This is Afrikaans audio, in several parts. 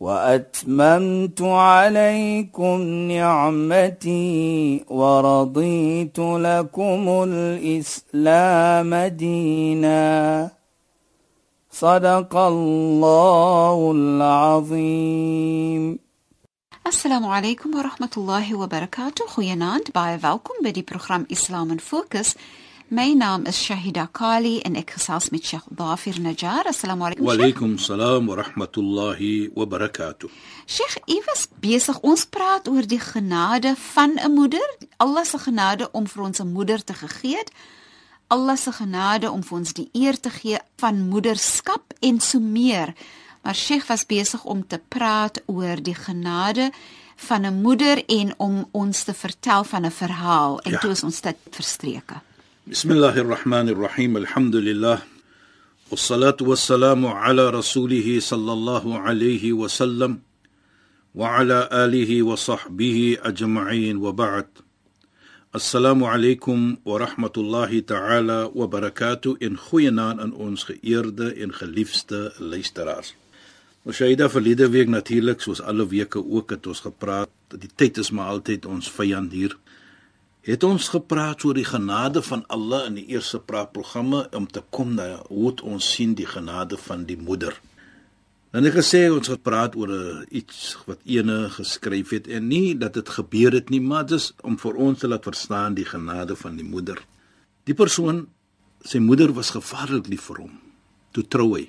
وأتممت عليكم نعمتي ورضيت لكم الإسلام دينا. صدق الله العظيم. السلام عليكم ورحمة الله وبركاته. خيانات باي فالكم بدي برنامج إسلام فوكس. My naam is Shahida Kali en ek gesels met Sheikh Dafir Najjar. Assalamu alaykum. Wa alaykum salaam wa rahmatullahi wa barakatuh. Sheikh, u was besig ons praat oor die genade van 'n moeder. Allah se genade om vir ons 'n moeder te gegee het. Allah se genade om vir ons die eer te gee van moederskap en so meer. Maar Sheikh was besig om te praat oor die genade van 'n moeder en om ons te vertel van 'n verhaal en ja. toe is ons dit verstreke. بسم الله الرحمن الرحيم الحمد لله والصلاة والسلام على رسوله صلى الله عليه وسلم وعلى آله وصحبه أجمعين وبعد السلام عليكم ورحمة الله تعالى وبركاته إن خوينا أن ons geëerde en geliefde luisteraars. Ons Shaida verlede week natuurlik soos alle weke ook het ons gepraat. Die tyd is maar altyd ons vyand hier het ons gepraat oor die genade van Allah in die eerste praatprogramme om te kom na hoe ons sien die genade van die moeder. Dan het gesê ons het praat oor iets wat ene geskryf het en nie dat dit gebeur het nie, maar dis om vir ons te laat verstaan die genade van die moeder. Die persoon sy moeder was gevaarlik lief vir hom. Toe trou hy.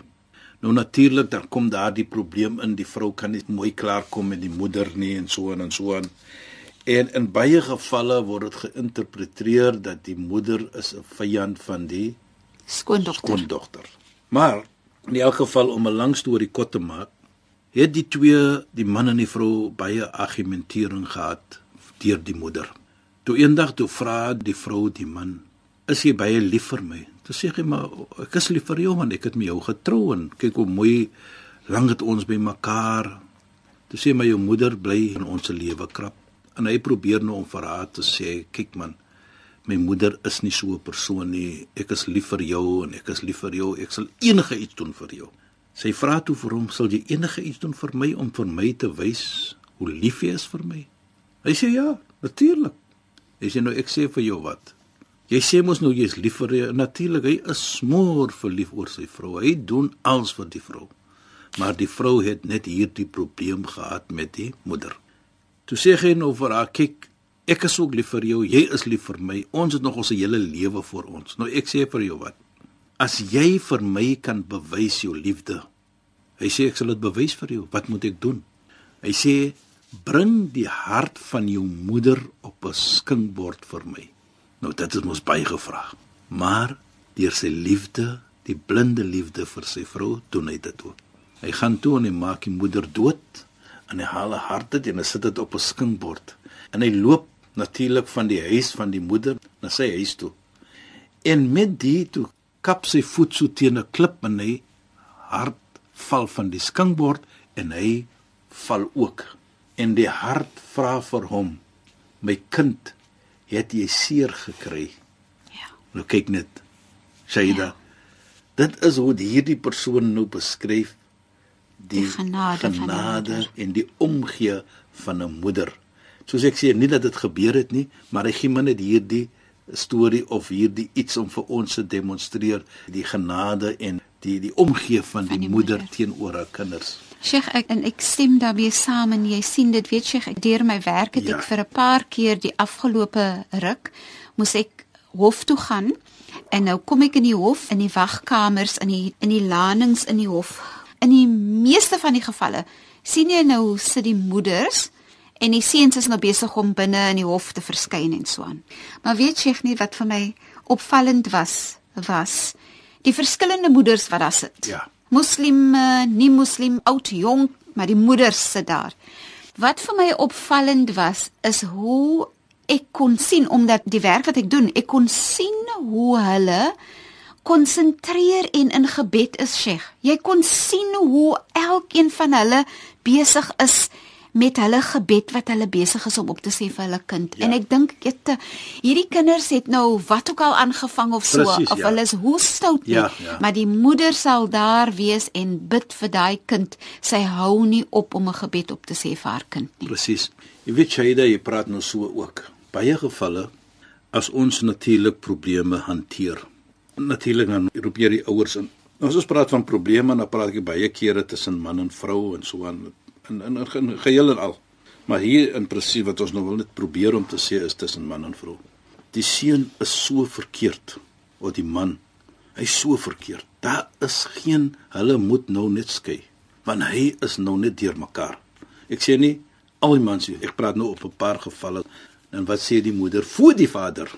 Nou natuurlik dan kom daar die probleem in die vrou kan nie mooi klaar kom met die moeder nie en so en so aan. En in baie gevalle word dit geïnterpreteer dat die moeder is 'n vyand van die skoondogter. skoondogter. Maar in elk geval om 'n lang storie kort te maak, het die twee, die man en die vrou, baie argumentering gehad deur die moeder. Toe eendag toe vra die vrou die man: "Is jy baie lief vir my?" Toe sê hy: "Maar ek is lief vir jou man, ek het met jou getrou en kyk hoe mooi lank het ons by mekaar." Toe sê my jou moeder bly in ons lewe krap en hy probeer nou om vir haar te sê kyk man my moeder is nie so 'n persoon nie. Ek is lief vir jou en ek is lief vir jou. Ek sal enige iets doen vir jou. Sy vra toe vir hom sal jy enige iets doen vir my om vir my te wys hoe lief jy is vir my? Hy sê ja natuurlik hy sê nou ek sê vir jou wat. Jy sê mos nou jy is lief vir jou. Natuurlik hy is smoor verlief oor sy vrou. Hy doen alles vir die vrou. Maar die vrou het net hierdie probleem gehad met die moeder Toe sê hy nou vir haar, kyk, ek is ook lief vir jou, jy is lief vir my. Ons het nog ons hele lewe voor ons. Nou ek sê vir jou wat? As jy vir my kan bewys jou liefde. Hy sê ek sal dit bewys vir jou. Wat moet ek doen? Hy sê bring die hart van jou moeder op 'n skinkbord vir my. Nou dit is mos baie gevra. Maar deur sy liefde, die blinde liefde vir sy vrou, doen hy dit ook. Hy gaan toe en hy maak die moeder dood en hy haal 'n hart uit en hy sit dit op 'n skinkbord en hy loop natuurlik van die huis van die moeder na sy huis toe. En met die toe kap sy voet so teen 'n klip en hy hart val van die skinkbord en hy val ook. En die hart vra vir hom: "My kind, het jy seer gekry?" Ja. Nou kyk net. Shaida. Ja. Dit is hoe hierdie persoon nou beskryf die, die genade, genade en die omgee van 'n moeder. Soos ek sê, nie dat dit gebeur het nie, maar hy gee net hierdie storie of hierdie iets om vir ons te demonstreer die genade en die die omgee van, van die, die moeder, moeder teenoor haar kinders. Sheikh ek en ek stem daarmee saam en jy sien dit weet Sheikh ek deur my werk het ja. ek vir 'n paar keer die afgelope ruk moes ek hof toe gaan en nou kom ek in die hof in die wagkamers in die in die landings in die hof in die meeste van die gevalle sien jy nou sit die moeders en die seuns is nou besig om binne in die hof te verskyn en so aan. Maar weet jy nie wat vir my opvallend was was die verskillende moeders wat daar sit. Ja. Moslim, nie moslim, oud, jong, maar die moeders sit daar. Wat vir my opvallend was, is hoe ek kon sien omdat die werk wat ek doen, ek kon sien hoe hulle konsentreer en in gebed is, Sheikh. Jy kon sien hoe elkeen van hulle besig is met hulle gebed wat hulle besig is om op te sê vir hulle kind. Ja. En ek dink dit hierdie kinders het nou wat ook al aangevang of so Precies, of ja. hulle is hoe stout nie, Ja, ja. maar die moeder sal daar wees en bid vir daai kind. Sy hou nie op om 'n gebed op te sê vir haar kind nie. Presies. Jy weet Shaida, jy praat nou so ook. Baie gevalle as ons natuurlik probleme hanteer. Natuurlik dan roep jy die ouers in. As ons praat van probleme, dan praat ek baie kere tussen man en vrou en so aan in in, in, in geheel en al. Maar hier in presies wat ons nou wil net probeer om te sê is tussen man en vrou. Die seun is so verkeerd of die man. Hy's so verkeerd. Daar is geen hulle moet nou net skei want hy is nou net deurmekaar. Ek sê nie al die mans nie. Ek praat nou op 'n paar gevalle. En wat sê die moeder voor die vader?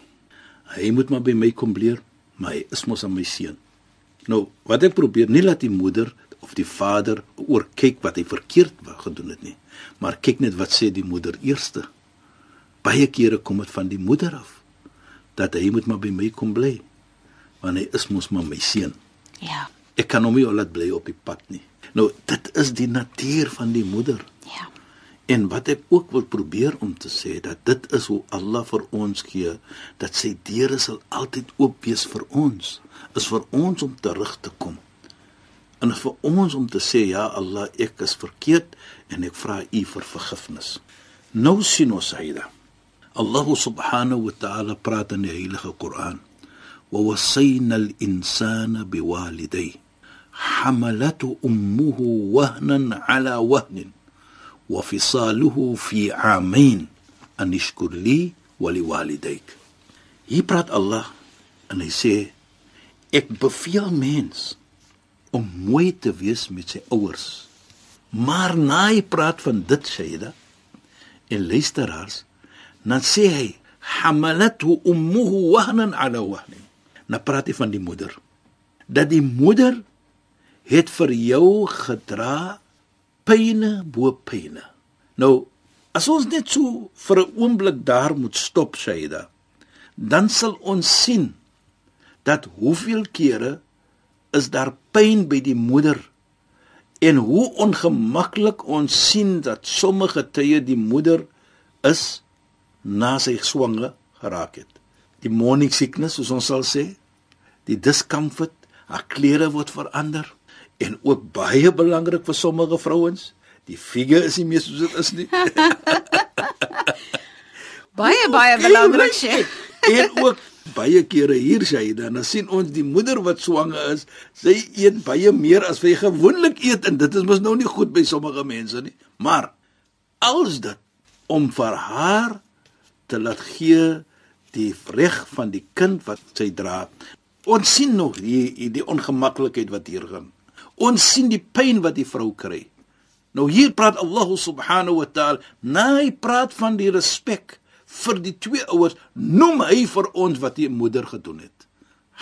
Hy moet maar by my kom leer, maar hy is mos aan my seun. Nou, wat ek probeer nie laat die moeder of die vader oor kyk wat hy verkeerd gedoen het nie, maar kyk net wat sê die moeder eerste. Baie kere kom dit van die moeder af dat hy moet maar by my kom bly. Want hy is mos maar my seun. Ja. Ek kan hom nie laat bly op die pad nie. Nou, dit is die natuur van die moeder. Ja. En wat ek ook wil probeer om te sê dat dit is hoe Allah vir ons gee dat sy deure sal altyd oop wees vir ons is vir ons om terug te kom. En vir ons om te sê ja Allah ek is verkeerd en ek vra U vir vergifnis. Nou sien ons hyda. Allah subhanahu wa ta'ala praat in die heilige Koran. Wa wasayna al-insana biwalidayhi حملته أمه وهنا على وهن وفصاله في عامين أن اشكر لي ولوالديك Hier praat Allah en hy sê ek beveel mens om mooi te wees met sy ouers. Maar na hy praat van dit Shaida en luisteraars, dan sê hy hamalathu ummuhu wahnan ala wahnin. Nou praat hy van die moeder. Dat die moeder het vir jou gedra pyne bo pyne. Nou, as ons net so vir 'n oomblik daar moet stop, Shaida, dan sal ons sien dat hoeveel kere is daar pyn by die moeder en hoe ongemaklik ons sien dat sommige tye die moeder is na sy swanger geraak het. Die morning sickness, soos ons sal sê, die discomfort, haar klere word verander en ook baie belangrik vir sommige vrouens, die figure is nie meer soos dit is nie. Baie baie belangrik, Sheikh. en ook baie kere hier sê jy dan sien ons die moeder wat swanger is, sy eet baie meer as wat jy gewoonlik eet en dit is mos nou nie goed by sommige mense nie. Maar als dit om vir haar te laat gee die reg van die kind wat sy dra. Ons sien nog die die ongemaklikheid wat hier gaan. Ons sien die pyn wat die vrou kry. Nou hier praat Allah subhanahu wa ta'ala, hy praat van die respek vir die twee ouers, noem hy vir ons wat die moeder gedoen het.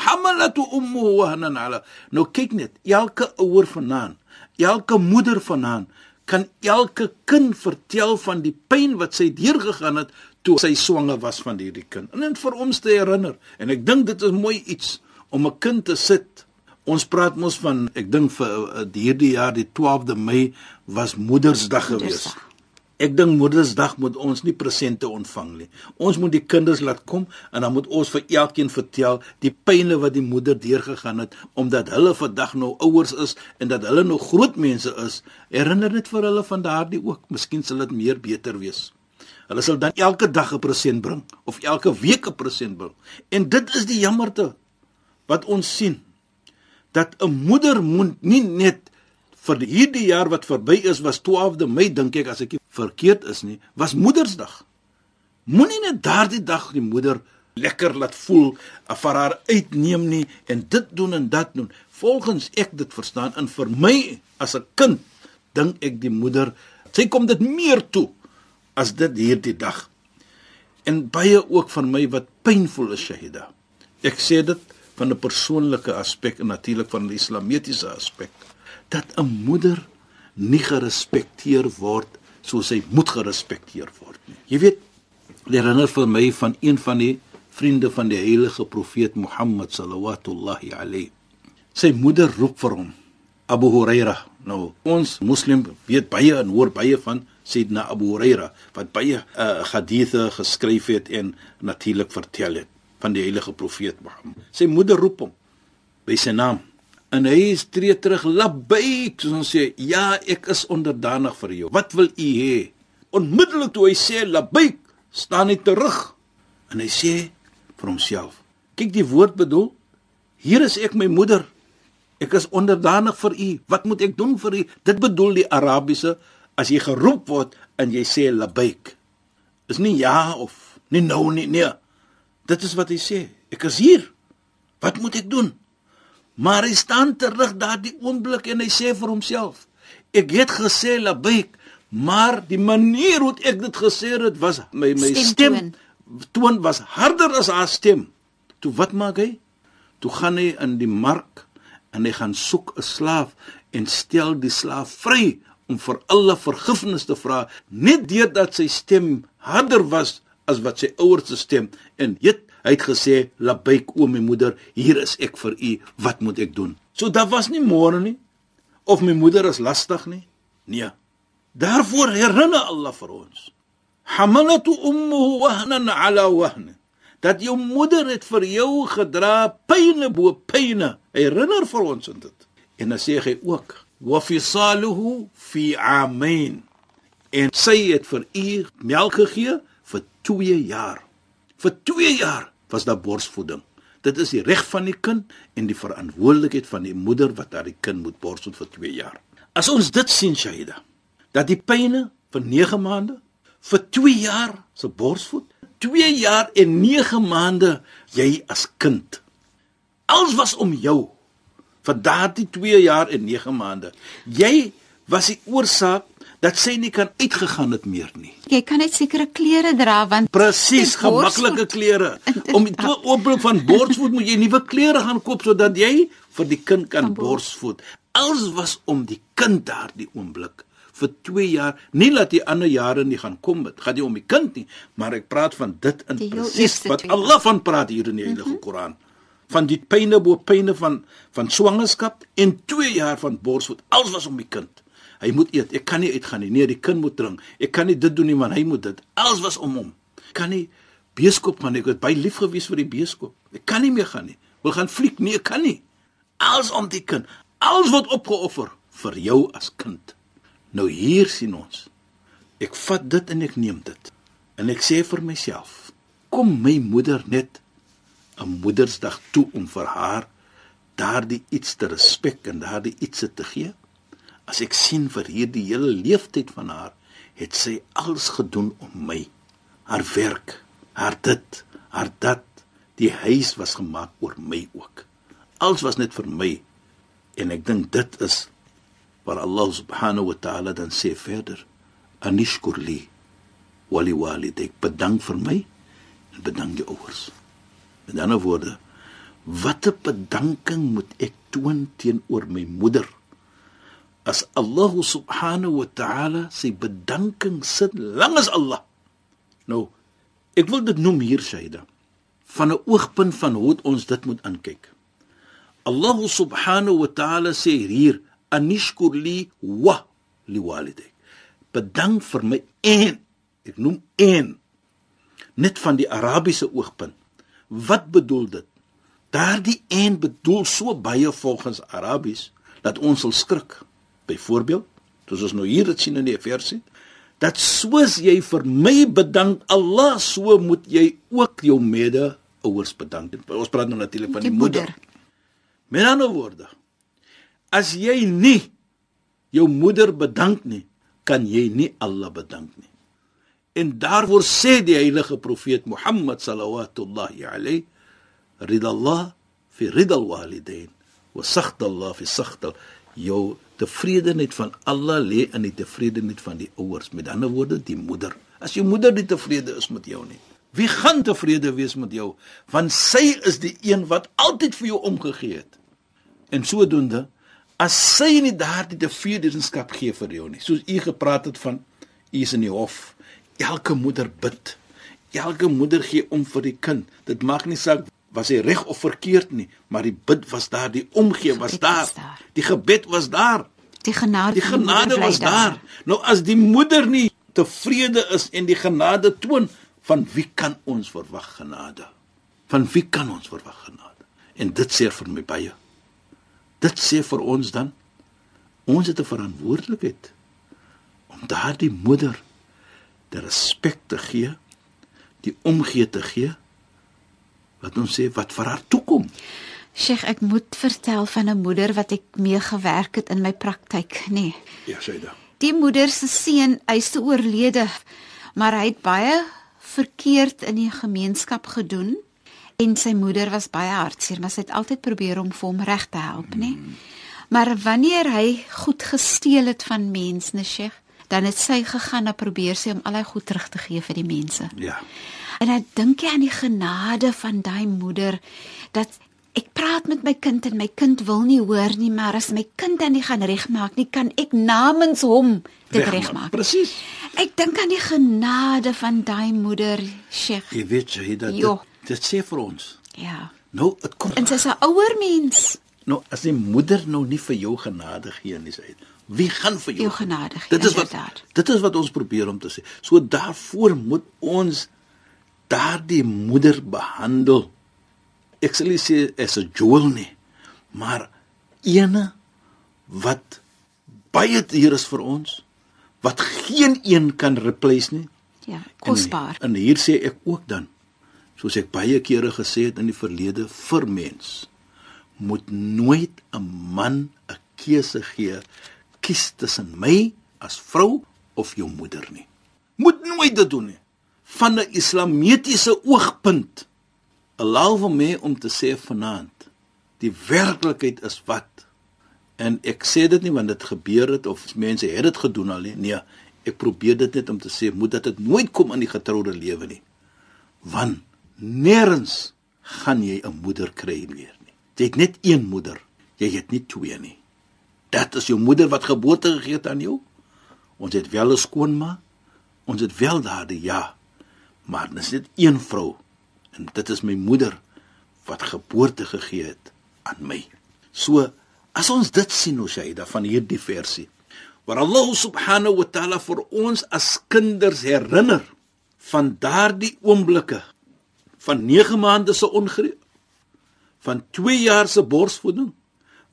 Hamalatu ummuhu wahnan ala. Nou kyk net, elke ouer vanaand, elke moeder vanaand kan elke kind vertel van die pyn wat sy deurgegaan het toe sy swanger was van hierdie kind. En dit vir ons te herinner. En ek dink dit is mooi iets om 'n kind te sit. Ons praat mos van ek dink vir uh, hierdie jaar die 12de Mei was Moedersdag gewees. Moedersdag. Ek dink Moedersdag moet ons nie presente ontvang nie. Ons moet die kinders laat kom en dan moet ons vir elkeen vertel die pynne wat die moeder deurgegaan het omdat hulle vandag nou ouers is en dat hulle nou groot mense is. Herinner net vir hulle van daardie ook. Miskien sal dit meer beter wees. Hulle sal dan elke dag 'n present bring of elke week 'n present bring. En dit is die jammerte wat ons sien dat 'n moeder moet nie net vir hierdie jaar wat verby is was 12de Mei dink ek as ek verkeerd is nie was Moedersdag. Moenie net daardie dag die moeder lekker laat voel of vir haar uitneem nie en dit doen en dat doen. Volgens ek dit verstaan en vir my as 'n kind dink ek die moeder sy kom dit meer toe as dit hierdie dag. En baie ook van my wat pynvol is Shahida. Ek sê dit van 'n persoonlike aspek en natuurlik van 'n islamitiese aspek dat 'n moeder nie gerespekteer word soos hy moet gerespekteer word nie. Jy weet, dit herinner vir my van een van die vriende van die heilige profeet Mohammed sallallahu alayhi. Sy moeder roep vir hom, Abu Huraira. Nou, ons moslim weet baie en hoor baie van Sayyidina Abu Huraira wat baie uh, hadithe geskryf het en natuurlik vertel het van die heilige profeet Mohammed. Sy moeder roep hom by sy naam. En hy tree terug labbaik soos ons sê ja ek is onderdanig vir jou. Wat wil u hê? Onmiddellik toe hy sê labbaik staan hy terug. En hy sê vir homself kyk die woord bedoel hier is ek my moeder. Ek is onderdanig vir u. Wat moet ek doen vir u? Dit bedoel die arabiese as jy geroep word en jy sê labbaik is nie ja of nie nou nie nee dit is wat hy sê ek is hier wat moet ek doen Maar hy staan terug daardie oomblik en hy sê vir homself: Ek het gesê labaik, maar die manier hoe ek dit gesê het was my my stem, stem toon was harder as haar stem. Toe wat maak hy? Toe gaan hy in die mark en hy gaan soek 'n slaaf en stel die slaaf vry om vir alle vergifnis te vra net deurdat sy stem harder was as wat sy ouers se stem en het Hy het gesê: "Labaik o my moeder, hier is ek vir u. Wat moet ek doen?" So daar was nie môre nie of my moeder is lastig nie. Nee. Daarvoor herinner Allah vir ons. Hamalatu ummuhu wahnan ala wahn. Dat jou moeder het vir jou gedra pyne bo pyne. Herinner vir ons dit. En dan sê hy ook: "Wa fisaluhu fi amain." En sy het vir u melk gegee 2 jaar vir 2 jaar was daar borsvoeding. Dit is die reg van die kind en die verantwoordelikheid van die moeder wat haar kind moet borsvoed vir 2 jaar. As ons dit sien Shaida, dat die pyne vir 9 maande vir 2 jaar se borsvoed, 2 jaar en 9 maande jy as kind. Alles was om jou vir daardie 2 jaar en 9 maande. Jy was die oorsaak dat sy nie kan uitgegaan het meer nie. Jy kan net sekere klere dra want presies gemaklike klere. Om die oopbreek van borsvoed moet jy nuwe klere gaan koop sodat jy vir die kind kan borsvoed. Alles was om die kind daardie oomblik vir 2 jaar, nie laat die ander jare nie gaan kom dit. Gaan nie om die kind nie, maar ek praat van dit in presies wat Allah van praat hier in die Heilige mm -hmm. Koran van die pyne bo pyne van van swangerskap en 2 jaar van borsvoed. Alles was om die kind. Hy moet eet. Ek kan nie uitgaan nie. Nee, die kind moet drink. Ek kan nie dit doen nie man, hy moet dit. Alles was om hom. Kan nie beeskoop gaan nie. Ek het baie lief gewees vir die beeskoop. Ek kan nie meer gaan nie. Wil gaan fliek? Nee, ek kan nie. Alles om die kind. Alles word opgeoffer vir jou as kind. Nou hier sien ons. Ek vat dit en ek neem dit. En ek sê vir myself, kom my moeder net 'n Moedersdag toe om vir haar daardie iets te respek en daardie iets te gee. As ek sien vir hierdie hele leeftyd van haar, het sy alles gedoen om my. Haar werk, haar dit, haar dat, die huis was gemaak oor my ook. Alles was net vir my. En ek dink dit is waar Allah subhanahu wa ta'ala dan sê verder: "Anishkur li wa li walidik." Bedank vir my en bedank jou ouers. Met ander woorde, watter bedanking moet ek toon teenoor my moeder? As Allah subhanahu wa ta'ala sy bedanking sit lank as Allah. Nou, ek wil dit noem hier Shaida van 'n oogpunt van hoe ons dit moet aankyk. Allah subhanahu wa ta'ala sê hier anishkur li wa li walidik. Bedank vir my en ek noem en net van die Arabiese oogpunt. Wat bedoel dit? Daardie en bedoel so baie volgens Arabies dat ons sal skrik. Byvoorbeeld, soos ons nou hier dit sien in die versie, dat soos jy vir my bedank Allah, so moet jy ook jou mede-ouers bedank. Ons praat nou natuurlik van die, die moeder. moeder. Met ander woorde, as jy nie jou moeder bedank nie, kan jy nie Allah bedank nie. En daarvoor sê die heilige profeet Mohammed sallallahu alayhi ridallah fi ridal walidain wa sakhdallah fi sakhdal jou tevredenheid van Allah lê in die tevredenheid van die ouers. Met ander woorde, die moeder. As jou moeder nie tevrede is met jou nie, wie gaan tevrede wees met jou? Want sy is die een wat altyd vir jou omgegee het. En sodoende, as sy nie daardie tevredenskap gee vir jou nie, soos u gepraat het van U is in die hof. Elke moeder bid. Elke moeder gee om vir die kind. Dit maak nie saak was hy reg of verkeerd nie, maar die bid was daar, die omgee was daar. was daar. Die gebed was daar. Die genade, Die die genade bly was daar. Nou as die moeder nie tevrede is en die genade toon, van wie kan ons verwag genade? Van wie kan ons verwag genade? En dit sê vir my baie. Dit sê vir ons dan ons het 'n verantwoordelikheid om daardie moeder die respek te gee, die omgee te gee wat ons sê wat vir haar toekom. Sheikh, ek moet vertel van 'n moeder wat ek mee gewerk het in my praktyk, nê. Nee. Ja, dit. Die moeder se seun, hy's te oorlede, maar hy het baie verkeerd in die gemeenskap gedoen en sy moeder was baie hartseer, maar sy het altyd probeer om vir hom reg te help, nê. Nee. Maar wanneer hy goed gesteel het van mense, Sheikh, dan het sy gegaan na probeer sy om al hy goed terug te gee vir die mense. Ja. En ek dink jy aan die genade van daai moeder dat ek praat met my kind en my kind wil nie hoor nie, maar as my kind dan nie gaan regmaak nie, kan ek namens hom dit regmaak. Presies. Ek dink aan die genade van daai moeder, Sheikh. Jy weet jy dat dit, dit sê vir ons. Ja. Nou, dit kom En sy's 'n ouer mens. nou as die moeder nou nie vir jou genade gee nie, sê hy. Wie gaan vir jou Jou genade gee, Dit is wat inderdaad. dit is wat ons probeer om te sê. So daarvoor moet ons daardie moeder behandel. Ek sal nie sê as 'n jewel nie, maar ene wat baie duur is vir ons, wat geen een kan replace nie. Ja, kosbaar. En, en hier sê ek ook dan, soos ek baie kere gesê het in die verlede vir mens, moet nooit 'n man 'n keuse gee kies tussen my as vrou of jou moeder nie. Moet nooit dit doen nie. Van 'n islamitiese oogpunt. Allow vir my om te sê vanaand, die werklikheid is wat En ek sê dit nie want dit gebeur het of mense het dit gedoen al nie. Nee, ek probeer dit net om te sê moet dat dit nooit kom in die getroude lewe nie. Want nêrens gaan jy 'n moeder kry meer nie. Jy het net een moeder. Jy het nie twee nie. Dit is jou moeder wat geboorte gegee het aan jou. Ons het wel 'n skoonma. Ons het wel daardie ja. Maar dis net een vrou? En dit is my moeder wat geboorte gegee het aan my. So as ons dit sien ons Shaida van hierdie versie waar Allah subhanahu wa ta'ala vir ons as kinders herinner van daardie oomblikke van 9 maande se ongreep van 2 jaar se borsvoeding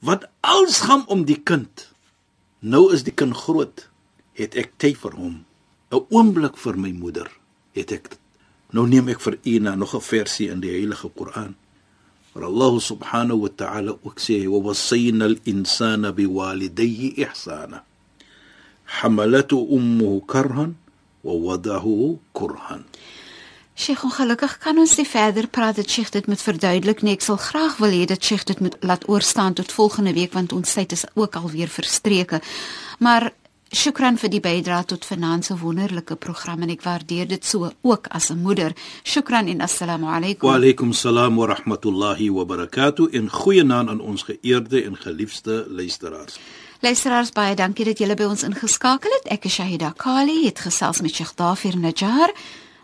wat alles gaan om die kind. Nou is die kind groot het ek tyd vir hom. 'n oomblik vir my moeder het ek nou neem ek vir u na nog 'n versie in die heilige Koran waar Allah subhanahu wa ta'ala ook sê wa wasayna al-insana biwalidayhi ihsana hamalatu ummuhu karhan wa wadahu kurhan Sheikh, ongelukkig kan ons nie verder praat dat Sheikh dit moet verduidelik nie. Ek sal graag wil hê dat Sheikh dit moet laat oorstaan tot volgende week want ons tyd is ook alweer verstreke. Maar shukran vir die bydrae tot finansie wonderlike program en ek waardeer dit so ook as 'n moeder. Shukran en assalamu alaykum. Wa alaykum salaam wa rahmatullahi wa barakatuh in goeie naam aan ons geëerde en geliefde luisteraars. Luisteraars baie dankie dat julle by ons ingeskakel het. Ek is Shahida Kali, het gesels met Sheikh Dafir Najjar.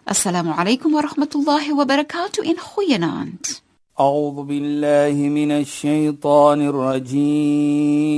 Assalamu alaykum wa rahmatullahi wa barakatuh in goeienaand. أعوذ بالله من الشيطان الرجيم